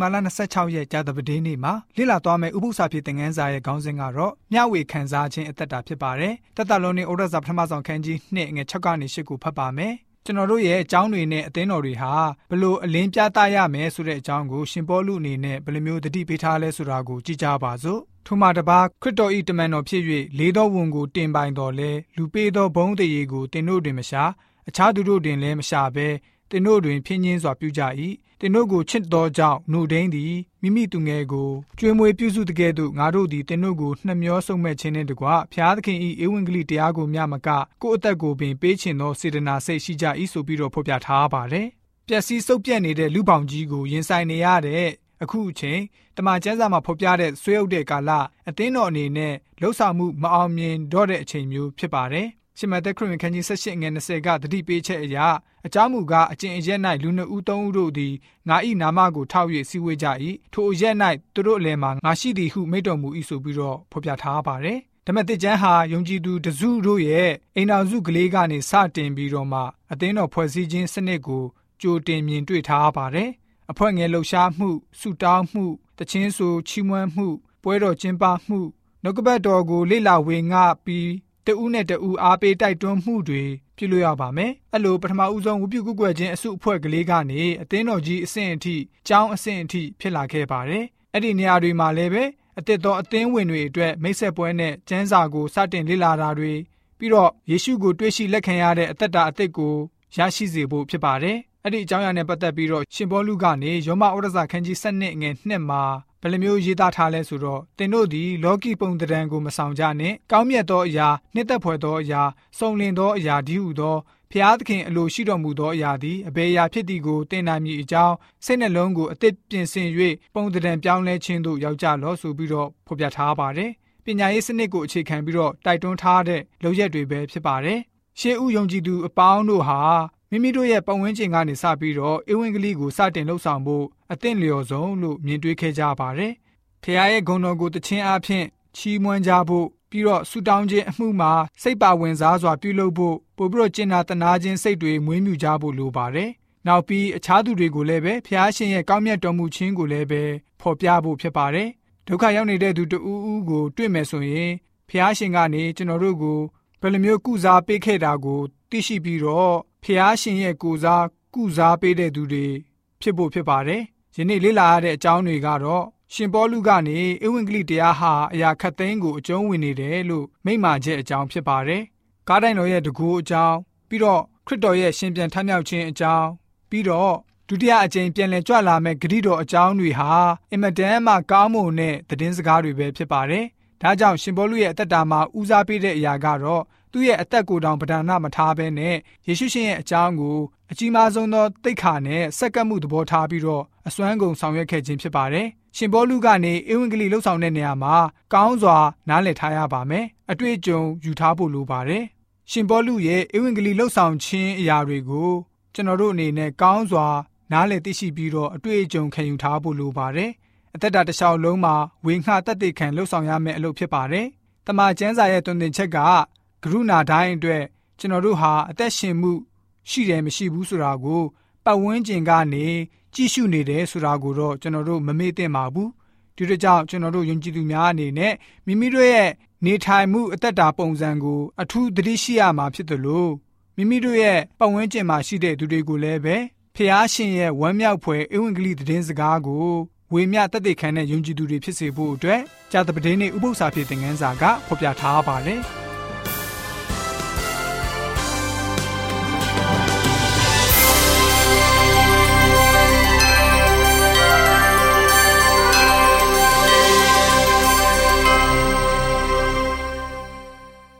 ဘာလ26ရက်ကြာသပတေးနေ့မှာလေ့လာသွားမယ့်ဥပုသ္စာဖြစ်တဲ့ငန်းစာရဲ့ခေါင်းစဉ်ကတော့မျှဝေခံစားခြင်းအသက်တာဖြစ်ပါတယ်။တသက်လုံးနဲ့ဩရစာပထမဆုံးခန်းကြီး2ငွေ6ကနေ8ကိုဖတ်ပါမယ်။ကျွန်တော်တို့ရဲ့အကြောင်းတွေနဲ့အသင်းတော်တွေဟာဘလို့အလင်းပြသရမယ်ဆိုတဲ့အကြောင်းကိုရှင်ပေါလုအနေနဲ့ဘယ်လိုမျိုးတတိပေးထားလဲဆိုတာကိုကြည့်ကြပါစို့။ထိုမှတပါခရစ်တော်ဤတမန်တော်ဖြစ်၍လေးတော်ဝန်ကိုတင်ပိုင်တော်လဲလူပေးသောဘုန်းတရေကိုတင်တို့တွင်မရှာအခြားသူတို့တွင်လည်းမရှာဘဲ တင်တို့တွင်ဖြင်းချင်းစွာပြုကြ၏တင်တို့ကိုချစ်သောကြောင့်နှုတ်ဒိန်းသည်မိမိသူငယ်ကိုကျွေးမွေးပြုစုတကယ်သို့ငါတို့သည်တင်တို့ကိုနှမျောဆုံးမဲ့ခြင်းနှင့်တကွဖျားသခင်၏ဧဝံဂေလိတရားကိုမျှမကကိုယ့်အသက်ကိုပင်ပေးခြင်းသောစေတနာစိတ်ရှိကြ၏ဆိုပြီးတော့ဖော်ပြထားပါတယ်ပျက်စီးဆုပ်ပြက်နေတဲ့လူပေါင်းကြီးကိုရင်ဆိုင်နေရတဲ့အခုအချိန်တမန်ကျမ်းစာမှာဖော်ပြတဲ့ဆွေးအုပ်တဲ့ကာလအသင်းတော်အနေနဲ့လှုပ်ဆောင်မှုမအောင်မြင်တော့တဲ့အချိန်မျိုးဖြစ်ပါတယ် ရှမသက်ခရစ်ဝင်ခန်းကြီး78ငွေ20ကတတိပေးချက်အရာအကြောင်းမူကားအကျင့်အရက်၌လူနှစ်ဦးသုံးဦးတို့သည်ငါ၏နာမကိုထောက်၍စီဝေးကြ၏ထိုအရက်၌သူတို့အလယ်မှာငါရှိသည်ဟုမိန့်တော်မူ၏ဆိုပြီးတော့ဖော်ပြထားပါတယ်ဓမ္မတစ်ကျမ်းဟာယုံကြည်သူတစုတို့ရဲ့အိမ်တော်စုကလေးကနေစတင်ပြီးတော့မှအသင်းတော်ဖွဲ့စည်းခြင်းစနစ်ကိုကြိုတင်မြင်တွေ့ထားပါတယ်အဖွဲ့ငယ်လှူရှားမှုဆုတောင်းမှုတခြင်းဆိုချီးမွမ်းမှုပွဲတော်ကျင်းပမှုနှုတ်ကပတ်တော်ကိုလေ့လာဝေငှပြီး တဦးနဲ့တဦးအားပေးတိုက်တွန်းမှုတွေပြုလုပ်ရပါမယ်။အဲ့လိုပထမဦးဆုံးဝပြုကုကွယ်ခြင်းအစုအဖွဲ့ကလေးကနေအသင်းတော်ကြီးအဆင့်အထိကျောင်းအဆင့်အထိဖြစ်လာခဲ့ပါတယ်။အဲ့ဒီနေရာတွေမှာလည်းပဲအသစ်သောအသင်းဝင်တွေအတွက်မိတ်ဆက်ပွဲနဲ့ကျမ်းစာကိုစတင်လေ့လာတာတွေပြီးတော့ယေရှုကိုတွေ့ရှိလက်ခံရတဲ့အသက်တာအသစ်ကိုရရှိစေဖို့ဖြစ်ပါတယ်။ အဲ့ဒီအကြောင်းအရာနဲ့ပတ်သက်ပြီးတော့ရှင်ဘောလူကနေယောမဩရစာခန်းကြီး7နှစ်ငယ်2မှာဘယ်လိုမျိုးရေးသားထားလဲဆိုတော့တင်တို့သည်လောကီပုံတံကိုမဆောင်ကြနဲ့ကောင်းမြတ်သောအရာနှစ်သက်ဖွယ်သောအရာစုံလင်သောအရာဒီဟုသောဖျားသခင်အလိုရှိတော်မူသောအရာသည်အဘယ်အရာဖြစ်သည်ကိုသင်နိုင်မည်အကြောင်းစိတ်နှလုံးကိုအသစ်ပြင်ဆင်၍ပုံတံပြောင်းလဲခြင်းသို့ရောက်ကြလောဆိုပြီးတော့ဖော်ပြထားပါတယ်ပညာရေးစနစ်ကိုအခြေခံပြီးတော့တိုက်တွန်းထားတဲ့လုပ်ရက်တွေပဲဖြစ်ပါတယ်ရှေးဥယုံကြည်သူအပေါင်းတို့ဟာ မိမိတို့ရဲ့ပတ်ဝန်းကျင်ကနေစပြီးတော့ဧဝံဂေလိကိုစတင်လှုပ်ဆောင်ဖို့အသင့်လျော်ဆုံးလို့မြင်တွေ့ခဲ့ကြပါတယ်။ဖခင်ရဲ့ဂုဏ်တော်ကိုတခြင်းအဖြစ်ချီးမွမ်းကြဖို့ပြီးတော့ဆူတောင်းခြင်းအမှုမှာစိတ်ပါဝင်စားစွာပြုလုပ်ဖို့ပို့ပြီးတော့ကျင့်နာတနာခြင်းစိတ်တွေမွေးမြူကြဖို့လိုပါတယ်။နောက်ပြီးအခြားသူတွေကိုလည်းပဲဖခင်ရှင်ရဲ့ကောင်းမြတ်တော်မူခြင်းကိုလည်းပဲဖော်ပြဖို့ဖြစ်ပါတယ်။ဒုက္ခရောက်နေတဲ့သူတဦးဦးကိုတွေ့မယ်ဆိုရင်ဖခင်ရှင်ကနေကျွန်တော်တို့ကို ဘယ်လိုမျိုးကုစားပေးခဲ့တာကို သိရှိပြီးတော့ဖျားရှင်ရဲ့ကိုစားကုစားပေးတဲ့သူတွေဖြစ်ဖို့ဖြစ်ပါတယ်။ယနေ့လေ့လာရတဲ့အကြောင်းတွေကတော့ရှင်ပေါလုကနေဧဝံဂေလိတရားဟာအရာခတ်သိမ်းကိုအကျုံးဝင်နေတယ်လို့မိန့်မာချက်အကြောင်းဖြစ်ပါတယ်။ကားတိုင်းတော်ရဲ့တကူအကြောင်းပြီးတော့ခရစ်တော်ရဲ့ရှင်ပြန်ထမြောက်ခြင်းအကြောင်းပြီးတော့ဒုတိယအကြိမ်ပြန်လည်ကြွလာမဲ့ဂရိတော်အကြောင်းတွေဟာအင်မတန်မှကောင်းမွန်တဲ့သတင်းစကားတွေပဲဖြစ်ပါတယ်။ ဒါကြောင့်ရှင်ပေါလုရဲ့အသက်တာမှာဦးစားပေးတဲ့အရာကတော့သူ့ရဲ့အသက်ကိုယ်တောင်ပဒနာမထားဘဲနဲ့ယေရှုရှင်ရဲ့အကြောင်းကိုအကြီးမားဆုံးသောတိတ်ခါနဲ့စက္ကပ်မှုသဘောထားပြီးတော့အစွမ်းကုန်ဆောင်ရွက်ခဲ့ခြင်းဖြစ်ပါတယ်။ရှင်ဘောလူကနေဧဝံဂေလိလှုပ်ဆောင်တဲ့နေရာမှာကောင်းစွာနားလည်ထားရပါမယ်။အတွေ့အကြုံယူထားဖို့လိုပါတယ်။ရှင်ဘောလူရဲ့ဧဝံဂေလိလှုပ်ဆောင်ခြင်းအရာတွေကိုကျွန်တော်တို့အနေနဲ့ကောင်းစွာနားလည်သိရှိပြီးတော့အတွေ့အကြုံခံယူထားဖို့လိုပါတယ်။ အသက်တာတစ်လျှောက်လုံးမှာဝေငှတက်တဲ့ခံလှုပ်ဆောင်ရမယ့်အလုပ်ဖြစ်ပါတယ်။တမန်ကျမ်းစာရဲ့တွင်တင်ချက်ကကရုဏာတိုင်းအတွက်ကျွန်တော်တို့ဟာအသက်ရှင်မှုရှိတယ်မရှိဘူးဆိုတာကိုပတ်ဝန်းကျင်ကနေကြည့်ရှုနေတယ်ဆိုတာကိုတော့ကျွန်တော်တို့မမေ့သင့်ပါဘူးဒီတို့ကြောင့်ကျွန်တော်တို့ယုံကြည်သူများအနေနဲ့မိမိတို့ရဲ့နေထိုင်မှုအသက်တာပုံစံကိုအထူးသတိရှိရမှာဖြစ်တယ်လို့မိမိတို့ရဲ့ပတ်ဝန်းကျင်မှာရှိတဲ့သူတွေကိုလည်းပဲဖះရှင်ရဲ့ဝမ်းမြောက်ဖွယ်ဧဝံဂေလိသတင်းစကားကို ဝေမျှတက်တဲ့ခံတဲ့ယုံကြည်သူတွေဖြစ်စေဖို့အတွက်ကြာတပဒင်းနဲ့ဥပု္ပ္ပစာဖြစ်တဲ့ငန်းစာကဖော်ပြထားပါတယ်။